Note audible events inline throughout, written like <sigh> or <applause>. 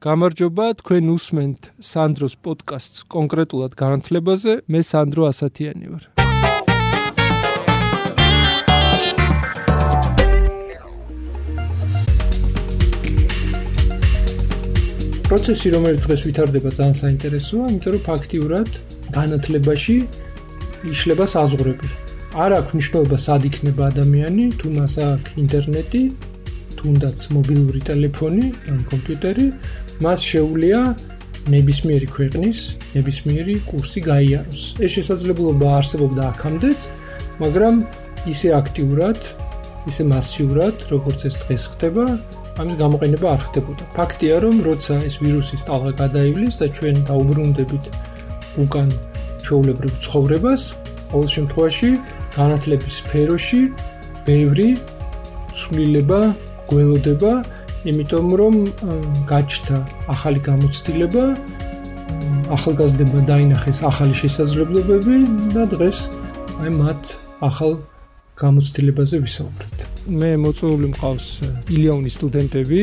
გამარჯობა, თქვენ უსმენთ სანდროს პოდკასტს კონკრეტულად განათლებაზე. მე სანდრო ასათიანი ვარ. პროცესი, რომელიც დღეს ვითარდება, ძალიან საინტერესოა, იმიტომ რომ ფაქტიურად განათლებაში იშლება საზღვრები. არ აქვს მნიშვნელობა სად იქნება ადამიანი, თუ მას აქვს ინტერნეტი, თუნდაც მობილური ტელეფონი, ან კომპიუტერი, მას შეუძლია ნებისმიერი ქვეყნის ნებისმიერი კურსი გაიაროს. ეს შესაძლებლობა არსებობდა აქამდეც, მაგრამ ისე აქტიურად, ისე მასიურად, როგორც ეს დღეს ხდება, ამის გამოყენება არ ხდებოდა. ფაქტია, რომ როცა ეს ვირუსის ტალღა გადაივლის და ჩვენ დაუბრუნდებით უკან ჩაულებრივ ცხოვრებას, ყოველ შემთხვევაში განათლების სფეროში ბევრი ცვლილება გველოდება იმიტომ რომ გაჩნდა ახალი გამოცდილება ახალგაზრდებმა დაინახეს ახალი შესაძლებლობები და დღეს აი მათ ახალ გამოცდილებაზე ვისაუბრეთ. მე მოწვეული მყავს ილიონის სტუდენტები,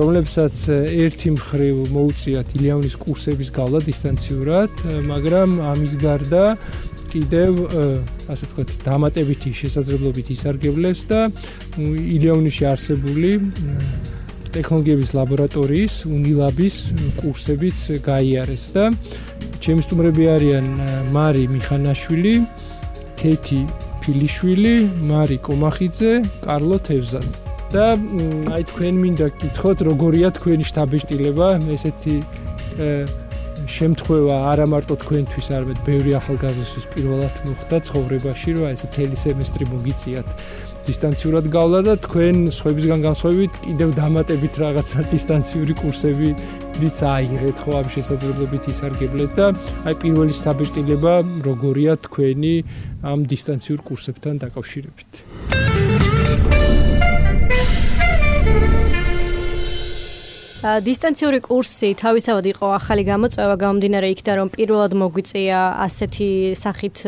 რომლებსაც ერთი მხრივ მოუწიათ ილიონის კურსების გავლა დისტანციურად, მაგრამ ამის გარდა კიდევ ასე ვთქვათ, დამატებითი შესაძლებლობით ისარგებლეს და ილიონში არსებული ტექნოლოგიების ლაბორატორიის უნილაბის კურსებიც გაიარეს და ჩემი სტუმრები არიან მარი მიხანაშვილი, ქეთი ფილიშვილი, მარი კომახიძე, კარლო თევზაძე. და აი თქვენ მინდა გითხოთ, როგორია თქვენი შტაბიშტილება, ესეთი შემთხვევა არა მარტო თქვენთვის, არამედ ბევრი ახალგაზრდისთვის პირველად მოხდა ცხოვრებაში, რომ აი ესე თელი სემესტრი მოგიწიათ დისტანციურად გავლა და თქვენ სხვებისგან განსხვავებით კიდევ დამატებით რაღაცა დისტანციური კურსები ვიც აიღეთ ხო ამ შესაძლებლობით ისარგებლეთ და აი პირველი სტაბილიზება როგორია თქვენი ამ დისტანციურ კურსებთან დაკავშირებით დისტანციური კურსი თავისთავად იყო ახალი გამოწვევა გამომდინარე იქიდან რომ პირველად მოგვიწია ასეთი სახით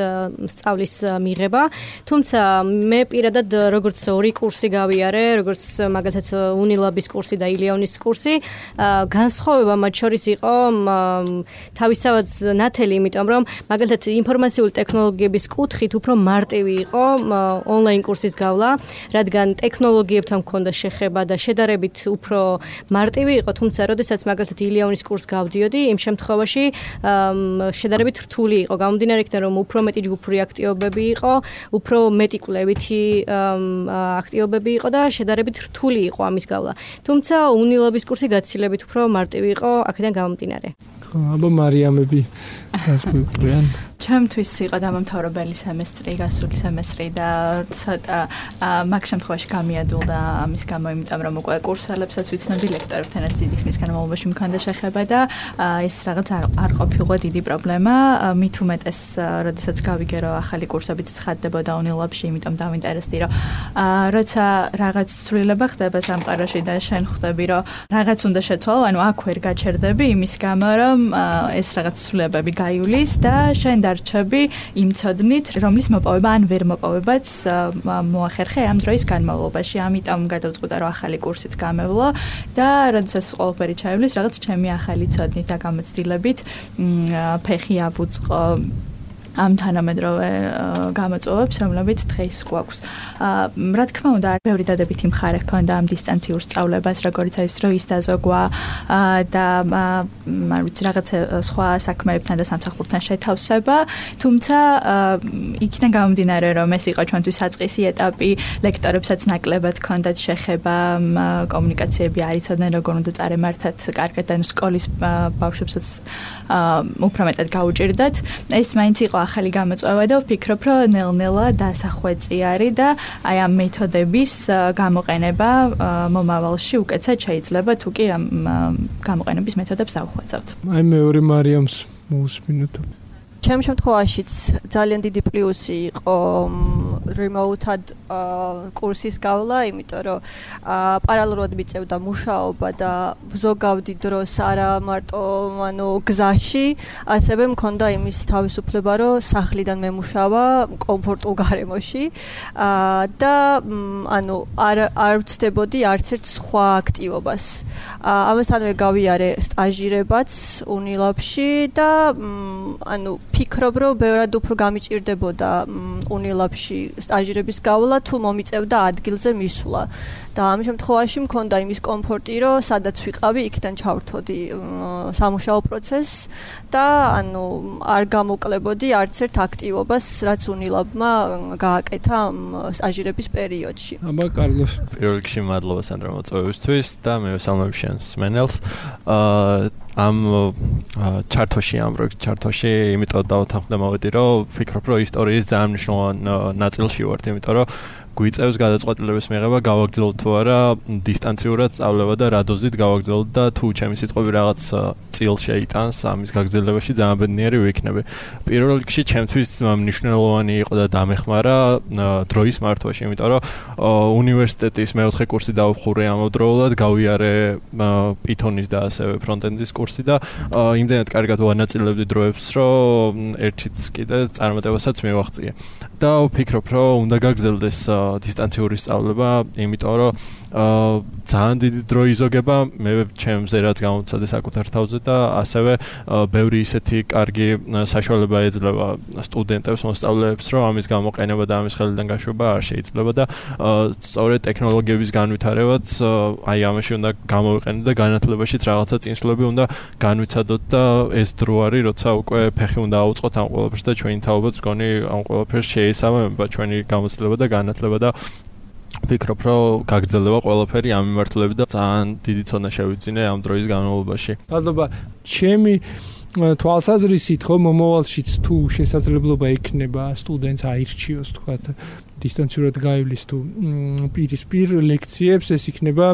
სწავლის მიღება. თუმცა მე პირადად როგორც ორი კურსი გავიარე როგორც მაგალითად უნილაბის კურსი და ილიონის კურსი განსხვავება მათ შორის იყო თავისთავად ნათელი იმიტომ რომ მაგალითად ინფორმაციული ტექნოლოგიების კუთხით უფრო მარტივი იყო ონლაინ კურსის გავლა რადგან ტექნოლოგიებთან მქონდა შეხება და შედარებით უფრო მარტივი იყო, თუმცა როდესაც მაგალითად ილიონის კურს გავდიოდი, იმ შემთხვევაში შედარებით რთული იყო. გამომდინარე იქიდან რომ უფრო მეტი ჯგუფური აქტივობები იყო, უფრო მეტი კვლევითი აქტივობები იყო და შედარებით რთული იყო ამის გავლა. თუმცა უნილობის კურსი გაცილებით უფრო მარტივი იყო აქედან გამომდინარე. ხო, აბა მარიამები რას გვიყვიან? ჩემთვის იყო დამამთავრებელი სემესტრი, გასული სემესტრი და ცოტა მაგ შემთხვევაში გამიადულდა ამის გამო, იმიტომ რომ უკვე კურსელებსაც ვიცნობდი ლექტორებთანაც დიდი ხნის განმავლობაში მქონდა შეხება და ეს რაღაც არ ყოფილიყო დიდი პრობლემა. მით უმეტეს, როდესაც გავიგე რომ ახალი კურსებიც ცხადდებოდა უნილაბში, იმიტომ დავინტერესდი რომ როცა რაღაც ცვლილება ხდება სამყაროში და შენ ხვდები რომ რაღაც უნდა შეცვალო, ანუ აქ ვერ გაჩერდები იმის გამო რომ ეს რაღაც ცვლილებები გაივლის და შენ დარჩები იმ ცოდნით, რომლის მოპოვება ან ვერ მოპოვებაც მოახერხე ამ დროის განმავლობაში. ამიტომ გადავწყვიტა, რომ ახალი კურსიც გამევლო და როდესაც ყველაფერი ჩაივლის, რაღაც ჩემი ახალი ცოდნით და გამოცდილებით ფეხი ავუწყო ამ თანამედროვე გამოწვევებს, რომლებიც დღეს გვაქვს. რა თქმა უნდა, ბევრი დადებითი მხარე ჰქონდა ამ დისტანციურ სწავლებას, როგორც არის დროის დაზოგვა და არ ვიცი, რაღაც სხვა საქმეებთან და სამსახურთან შეთავსება, თუმცა იქიდან გამომდინარე, რომ ეს იყო ჩვენთვის საწყისი ეტაპი, ლექტორებსაც ნაკლებად ჰქონდათ შეხება, კომუნიკაციები არიცოდნენ, როგორ უნდა წარემართათ კარგად და სკოლის ბავშვებსაც უფრო მეტად გაუჭirdათ. ეს მაინც იყო ახალი გამოწვევა და ვფიქრობ, რომ ნელ-ნელა დასახვეწი არის და აი ამ მეთოდების გამოყენება მომავალში უკეთესად შეიძლება თუ კი ამ გამოყენების მეთოდებს დავხვეწავთ. აი მეორე მარიამს მოусმინოთ. ჩემ შემთხვევაშიც ძალიან დიდი პლუსი იყო remote-ად კურსის გავლა, იმიტომ რომ პარალელურად მიწევდა მუშაობა და ზოგავდი დროს არა მარტო ანუ გზაში, ასევე მქონდა იმის თავისუფლება, რომ სახლიდან მემუშავა კომფორტულ გარემოში. და ანუ არ არ ვწდებოდი არც ერთ სხვა აქტივობას. ამასთანავე გავიარე სტაჟირებაც უნილაბში და ანუ ფიქრობ რომ ბევრად უფრო გამიჭirdებოდა უნილაბში სტაჟირების გავლა თუ მომიწევდა ადგილზე მისვლა და ამ შემთხვევაში მქონდა იმის კომფორტი რომ სადაც ვიყავი იქიდან ჩავრთოდი სამუშაო პროცესს და ანუ არ გამოკლებოდი არც ერთ აქტივობას რაც უნილაბმა გააკეთა სტაჟირების პერიოდში. აბა კარლოს. პირველ რიგში მადლობა სანდრა მოწვევისთვის და მე ვსალმებ შენს მენელს აა ამ ჩარტოში ამ პროექტ ჩარტოში იმიტომ დავთანხმდა მოვედი რომ ფიქრობ რომ ისტორიის ძალიან მნიშვნელოვანი ნაწილში ვართ იმიტომ რომ გვიწევს გადაწყვეტილების მიღება გავაგრძელოთ თუ არა დისტანციურად სწავლება და რა დოზით გავაგრძელოთ და თუ ჩემი სიტყვები რაღაც წილ შეიტანს ამის გაგრძელებაში ძალიან ბედნიერი ვიქნები. პირველ რიგში ჩემთვის მნიშვნელოვანი იყო და დამეხმარა დროის მართვაში, იმიტომ რომ უნივერსიტეტის მეოთხე კურსი დავხურე ამავდროულად, გავიარე Python-ის და ასევე front-end-ის კურსი და იმდენად კარგად ვანაწილებდი დროებს, რომ ერთიც კიდე წარმატებასაც მივაღწია. და ვფიქრობ, რომ უნდა გაგრძელდეს დისტანციური სწავლება, იმიტომ რომ ძალიან დიდი დრო იზოგება. მე ჩემზე რაც გამოცადე საკუთარ თავზე და ასევე ბევრი ისეთი კარგი საშუალება ეძლევა სტუდენტებს მოსწავლეებს რომ ამის გამოყენება და ამის ხელიდან გაშვება არ შეიძლება და სწორედ ტექნოლოგიების განვითარებაც აი ამაში უნდა გამოვიყენოთ და განათლებაშიც რაღაცა წინსვლები უნდა განვიცადოთ და ეს დრო არის როცა უკვე ფეხი უნდა აუწყოთ ამ ყველაფერს და ჩვენი თაობაც გონი ამ ყველაფერს შეესაბამება ჩვენი გამოცდილება და განათლება და ვფიქრობ, რომ გაგრძელება ყველაფერი ამ მიმართულებით და ძალიან დიდი ცოდნა შევიძინე ამ დროის განმავლობაში. მადლობა. ჩემი თვალსაზრისით ხო მომავალშიც თუ შესაძლებლობა ექნება სტუდენტს აირჩიოს თქვა დისტანციურად გაივლის თუ პირისპირ ლექციებს ეს იქნება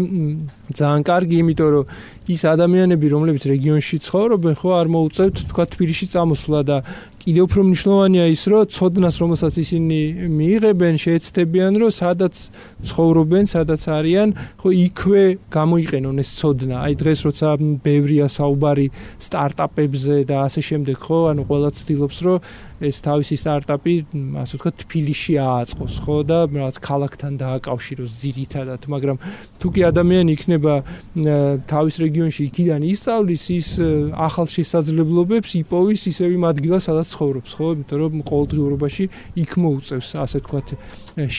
ძალიან კარგი იმიტომ რომ ის ადამიანები რომლებიც რეგიონში ცხოვრობენ ხო არ მოუწევთ თქვა თბილისში წამოსვლა და კიდევ უფრო მნიშვნელოვანია ის რომ ცოდნას რომელსაც ისინი მიიღებენ შეეცდებიან რომ სადაც ცხოვრობენ სადაც არიან ხო იქვე გამოიყენონ ეს ცოდნა. აი დღეს როცა ბევრია საუბარი სტარტაპებზე და ასე შემდეგ ხო ანუ ყველა ცდილობს რომ ეს თავისი სტარტაპი ასე ვთქვათ თბილისში ააწყოს ხო და რაღაც ქალაქთან დააკავშიროს ძირითადად მაგრამ თუ კი ადამიანი იქნება თავის რეგიონში იქიდან ისწავლის ის ახალ შესაძლებლობებს იპოვის ისევ იმ ადგილას სადაც ცხოვრობს ხო იმიტომ რომ ყოველდღიურობაში იქ მოუწევს ასე ვთქვათ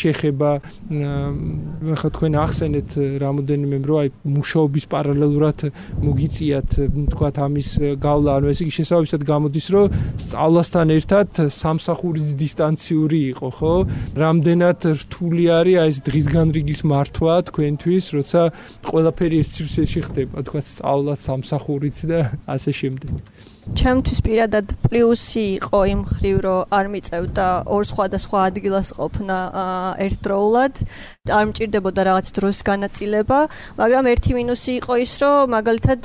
შეხება ხა თქვენ ახსენეთ რამოდენიმე რომ აი მუშაობის პარალელურად მოგიწიათ ვთქვათ ამის გავლა ანუ ესე იგი შესაბამისად გამოდის რომ სწავლასთან ერთად სამსახურის დისტანციური იყო, ხო? რამდენად რთული არის აი ეს დღისგან რიგის მართვა თქვენთვის, როცა ყველაფერი ერთ სივრცეში ხდება, თქვა სწავლა სამსახურიც და ასე შემდეგ. ჩემთვის პირადად პლუსი იყო იმ ხრივ, რომ არ მიწევდა ორ სხვადასხვა ადგილას ყოფნა ერთდროულად. არ მჭirdებოდა რაღაც დროს განაწილება, მაგრამ ერთი მინუსი იყო ის, რომ მაგალითად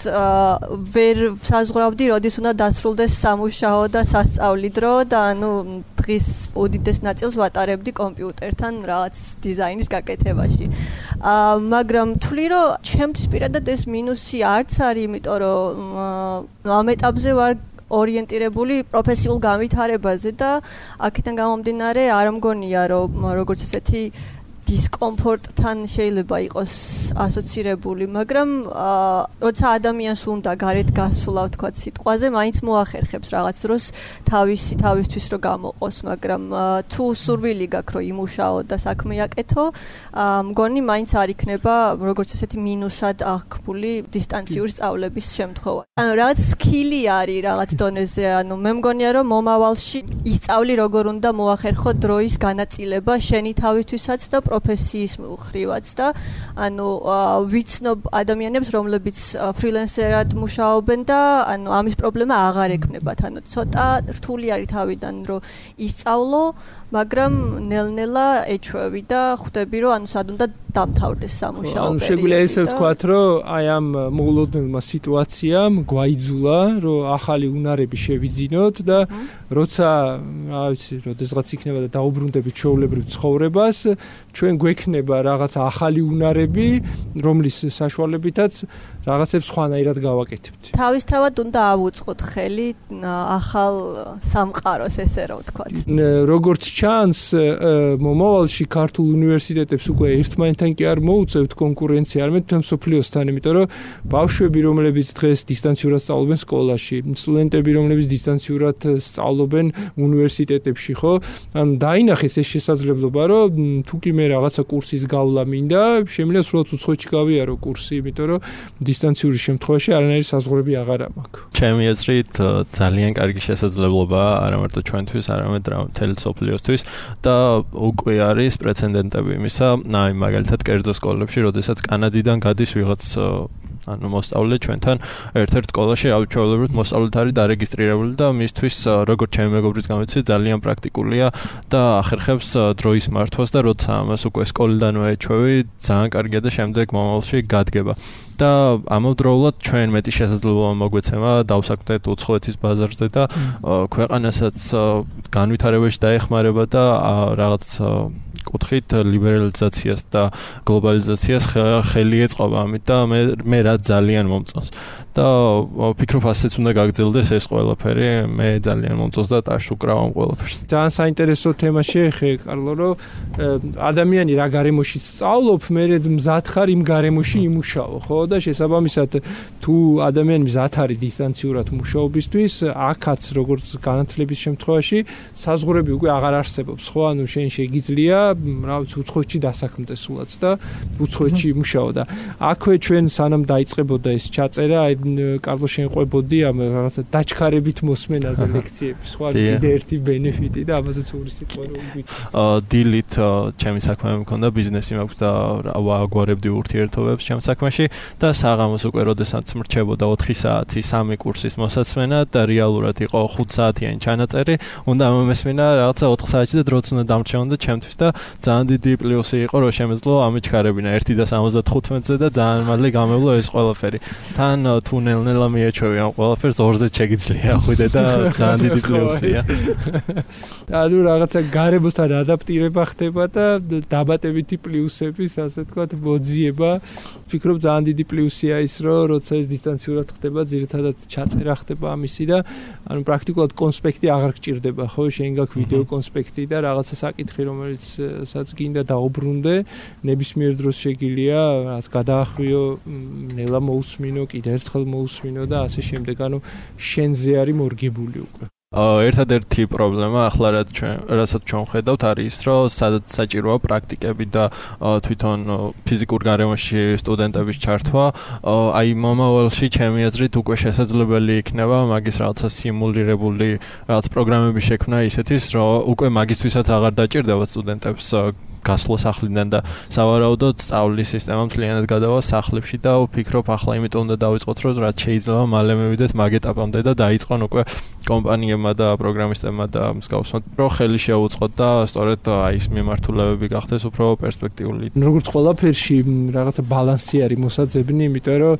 ვერ საზღვრავდი, როდის უნდა დასრულდეს სამუშაო და სასწავლი დრო და ანუ დღის უდიდეს ნაწილს ვატარებდი კომპიუტერთან რაღაც დიზაინის გაკეთებაში. აა მაგრამ თვლი რომ ჩემთვის პირადად ეს მინუსი არც არის, იმიტომ რომ ამ ეტაპზე ვარ ორიენტირებული პროფესიულ განვითარებაზე და აქედან გამომდინარე არ მგონია რომ როგორც ესეთი დისკომფორტთან შეიძლება იყოს ასოცირებული, მაგრამ როცა ადამიანს უნდა გარეთ გასვლა, თქვა სიტყვაზე, მაინც მოახერხებს რაღაც დროს თავისი თავისთვის რომ გამოყოს, მაგრამ თუ სურვილი გაქვს რომ იმუშაო და საქმე აკეთო, მგონი მაინც არ იქნება როგორც ესეთი მინუსად აღქმული დისტანციური სწავლების შემთხვევა. ანუ რაღაც სკილი არის რაღაც დონეზე, ანუ მე მგონია რომ მომავალში ისწავლი როგორ უნდა მოახერხო დროის განაწილება შენი თავისთვისაც და პროფესიის მხრივაც და ანუ ვიცნობ ადამიანებს რომლებიც ფრილენსერად მუშაობენ და ანუ ამის პრობლემა აღარ ექნებათ. ანუ ცოტა რთული არის თავიდან რომ ისწავლო მაგრამ ნელ-ნელა ეჩვევი და ხვდები რომ ანუ სად უნდა დამთავრდეს სამუშაო პერიოდი. ანუ შეგვიძლია ესე ვთქვათ, რომ აი ამ მოულოდნელმა სიტუაციამ გვაიძულა, რომ ახალი უნარები შევიძინოთ და როცა, რა ვიცი, როდესღაც იქნება და დაუბრუნდებით ჩვეულებრივ ცხოვრებას, ჩვენ გვექნება რაღაც ახალი უნარები, რომლის საშუალებითაც რაღაცებს სხვანაირად გავაკეთებთ. თავისთავად უნდა ავუწყოთ ხელი ახალ სამყაროს ესე რა ვთქვათ. როგორც ჩანს, მომავალში ქართულ უნივერსიტეტებს უკვე ერთმანეთთან კი არ მოუწევთ კონკურენცია, არამედ თვითონ სოფლიოსთან, იმიტომ რომ ბავშვები, რომლებიც დღეს დისტანციურად სწავლობენ სკოლაში, სტუდენტები, რომლებიც დისტანციურად სწავლობენ უნივერსიტეტებში, ხო? ანუ დაინახეს ეს შესაძლებლობა, რომ თუ კი მე რაღაცა კურსის გავლა მინდა, შემიძლია სრულად უცხოეთში გავიარო კურსი, იმიტომ რომ დისტანციური შემთხვევაში არანაირი საზღვრები აღარ მაქვს. ჩემი აზრით ძალიან კარგი შესაძლებლობაა არა მარტო ჩვენთვის, არამედ მთელი სოფლიოსთვის და უკვე არის პრეცედენტები. იმისა, აი მაგალითად კერძო სკოლებში, როდესაც კანადიდან გადის ვიღაც ანუ მოსწავლე ჩვენთან ერთ-ერთ სკოლაში აუჩვეულებრივ მოსწავლეთ არის დარეგისტრირებული და მისთვის როგორც ჩემი მეგობრის გამოცი ძალიან პრაქტიკულია და ახერხებს დროის მართვას და როცა ამას უკვე სკოლიდანვე ეჩვევი ძალიან კარგია და შემდეგ მომავალში გადგება და ამავდროულად ჩვენ მეტი შესაძლებლობა მოგვეცემა დავსაქმდეთ უცხოეთის ბაზარზე და ქვეყანასაც განვითარებაში დაეხმარება და რაღაც კუთხით ლიბერალიზაციას და გლობალიზაციას ხელი ეწყობა ამით და მე მე რა ძალიან მომწონს და ვფიქრობ ასეც უნდა გაგრძელდეს ეს ყველაფერი. მე ძალიან მომწონს და ტაშ უკრავ ამ ყველაფერს. ძალიან საინტერესო თემა შეეხე კარლო რომ ადამიანი რა გარემოში სწავლობ მე მზად ხარ იმ გარემოში იმუშაო ხო? და შესაბამისად თუ ადამიანი მზად არის დისტანციურად მუშაობისთვის აქაც როგორც განათლების შემთხვევაში საზღურები უკვე აღარ არსებობს ხო? ანუ შენ შეგიძლია რა ვიცი უცხოეთში დასაქმდეს სულაც და უცხოეთში იმუშაო და აქვე ჩვენ სანამ დაიწყებოდა ეს ჩაწერა აი კარლო შეყვებოდი ამ რაღაცა დაჩქარებით მოსმენაზე <laughs> ლექციები. სხვა კიდე ერთი ბენეფიტი და ამაზეც ორი სიტყვა რომ ვიგვით აა დილით ჩემი საქმე მქონდა ბიზნესი მაქვს და ვაგვარებდი ურთიერთობებს ჩემ საქმეში და საღამოს უკვე როდესაც მრჩებოდა 4 საათი სამი კურსის მოსაცმენა და რეალურად იყო 5 საათიანი ჩანაწერი უნდა მომესმინა რაღაცა 4 საათში და დროც უნდა დამრჩეონ და ჩემთვის და ძალიან დიდი პლუსი იყო რომ შემეძლო ამიჩქარებინა 1 და 75-ზე და ძალიან მალე გამევლო ეს ყველაფერი. თან თუ ნელ-ნელა მიეჩვევი ამ ყველაფერს ორზე შეგიძლია ხვიდე და <laughs> ძალიან დიდი პლუსია <laughs> და ნუ რაღაცა გარემოსთან ადაპტირება ხდება და დაბატებითი პლუსების ასე თქვა მოძიება. ვფიქრობ ძალიან დიდი პლუსია ის რომ როცა ეს დისტანციურად ხდება ძირითადად ჩაწერა ხდება ამისი და ანუ პრაქტიკულად კონსპექტი აღარ გჭირდება ხო? შენ გაქვს ვიდეო კონსპექტი და რაღაცა საკითხი რომელიც სადაც გინდა დაუბრუნდე ნებისმიერ დროს შეგილია რაც გადაახვიო ნელა მოусმინო კიდე ერთხელ მოусმინო და ასე შემდეგ. ანუ შენზე არის მორგებული უკვე. ერთადერთი პრობლემა ახლა რაც ჩვენ რასაც ჩვენ ხედავთ არის ის რომ სადაც საჭიროა პრაქტიკები და თვითონ ფიზიკურ გარემოში სტუდენტების ჩართვა აი მომავალში ჩემი აზრით უკვე შესაძლებელი იქნება მაგის რაღაცა სიმულირებული რაღაც პროგრამები შექმნა ისეთის რომ უკვე მაგისთვისაც აღარ დაჭირდება სტუდენტებს გასვლა სახლიდან და სავარაუდოდ სწავლის სისტემა მთლიანად გადავა სახლებში და ვფიქრობ ახლა იმიტომ უნდა დავიწყოთ რომ რაც შეიძლება მალე მივიდეთ მაგ ეტაპამდე და დაიწყონ უკვე კომპანიებმა და პროგრამისტებმა და მსგავსმა რო ხელი შეუწყოთ და სწორედ აი ეს მიმართულებები გახდეს უფრო პერსპექტიული. როგორც ყველაფერში რაღაცა ბალანსი არის მოსაძებნი, იმიტომ რომ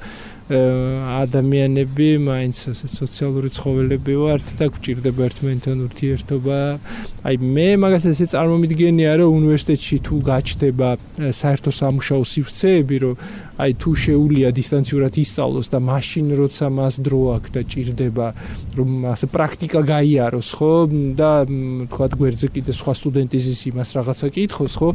ადამიანები მაინც სოციალური ცხოველები ვართ და გვჭირდება ერთმანეთთან ურთიერთობა. აი მე მაგას ესე წარმომიდგენია რომ უნივერსიტეტში თუ გაჩნდება საერთო სამუშაო სივრცეები, რომ აი თუ შეუულია დისტანციურად ისწავლოს და მაშინ როცა მას დრო აქვს და ჭირდება რომ ასე პრაქტიკა გაიაროს ხო და თქვა გვერდზე კიდე სხვა სტუდენტიზის იმას რაღაცა კითხოს ხო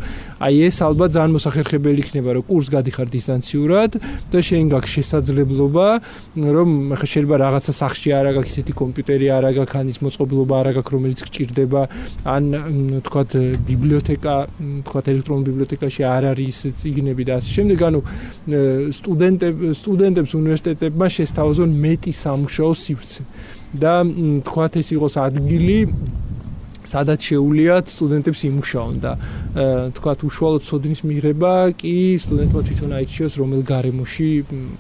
აი ეს ალბათ ძალიან მოსახერხებელი იქნება რომ კურს გადიხარ დისტანციურად და შენ გაქვს შესაძლებლობა რომ ხა შეიძლება რაღაცა სახში არა გაქვს ისეთი კომპიუტერი არა გაქვს ან ის მოწყობილობა არა გაქვს რომელიც გჭირდება ან თქვა ბიბლიოთეკა თქვა ელექტრონულ ბიბლიოთეკაში არ არის წიგნები და ასე. შემდეგ ანუ სტუდენტებს სტუდენტებს უნივერსიტეტებმა შესთავაზონ მეტი სამუშაო სივრცე. და თქვათ ეს იყოს ადგილი სადაც შეუულიათ სტუდენტებს იმუშაონ და თქვათ უშუალოდ სოდნის მიღება კი სტუდენტმა თვითონ აიჩიოს რომელ გარემოში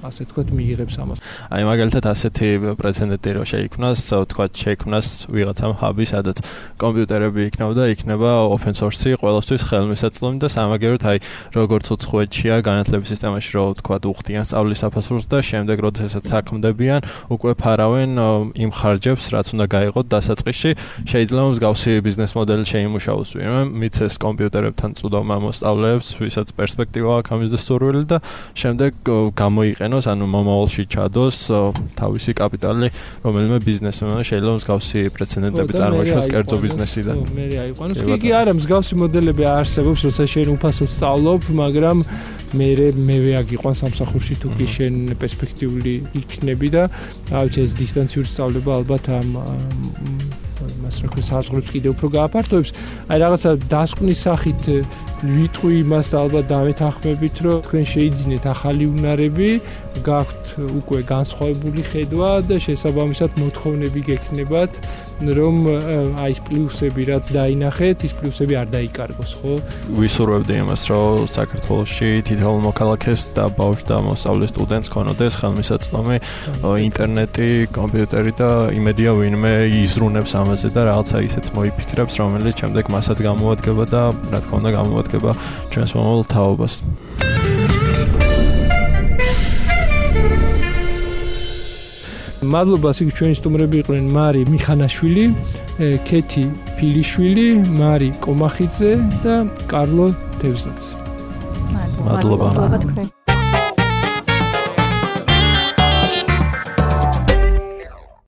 ასე თქვათ მიიღებს ამას. აი მაგალითად ასეთი პრეცედენტი რო შეიქმნას, თქვათ შეიქმნას ვიღაცამ ჰაბი, სადაც კომპიუტერები იქნება და იქნება open source-ი ყოველთვის ხელმისაწვდომი და სამაგეროთ აი როგორც უცხოეთშია განათლების სისტემაში რო თქვათ უხდიან სწავლის საფასურს და შემდეგ როდესაც საქმდებიან, უკვე ფარავენ იმ ხარჯებს, რაც უნდა გაიღოთ დასაწყისში, შეიძლება მსგავსი ბიზნეს მოდელი შეიმუშაოს ვინმე მიცეს კომპიუტერებთან წვდომა მოსწავლეებს, ვისაც პერსპექტივა აქვს ამის დასურველი და შემდეგ გამოიყენოს, ანუ მომავალში ჩადოს თავისი კაპიტალი, რომელიმე ბიზნესმენმა შეიძლება მსგავსი პრეცედენტები წარმოიშვას კერძო ბიზნესიდან. მე აიყვანოს. კი კი არა, მსგავსი მოდელები არსებობს, როცა შენ უფასო სწავლობ, მაგრამ მე მე ვეაგიყვან სამსახურში თუ კი შენ პერსპექტიული იქნები და რა ვიცი ეს დისტანციური სწავლება ალბათ ამ მას რა ქვია საზღვრებს კიდე უფრო გააფართოებს. აი რაღაცა დასკვნის სახით ვიტყვი იმას და ალბათ დამეთანხმებით, რომ თქვენ შეიძინეთ ახალი უნარები, გაქვთ უკვე განსხვავებული ხედვა და შესაბამისად მოთხოვნები გექნებათ, რომ აი ეს პლუსები რაც დაინახეთ, ის პლუსები არ დაიკარგოს, ხო? ვისურვებდი იმას, რომ საქართველოსში თითოეულ მოქალაქეს და ბავშვ და მოსწავლე სტუდენტს ქონოდეს ხელმისაწვდომი ინტერნეტი, კომპიუტერი და იმედია ვინმე იზრუნებს ამაზე და რაღაცა ისეც მოიფიქრებს, რომელიც შემდეგ მასაც გამოადგება და რა თქმა უნდა გამოადგება ჩვენს მომავალ თაობას. მადლობა სიგ ჩვენი სტუმრები იყვნენ მარი მიხანაშვილი, კეთი ფილიშვილი, მარი კომახიძე და კარლო თევზაც. მადლობა. მადლობა თქვენ.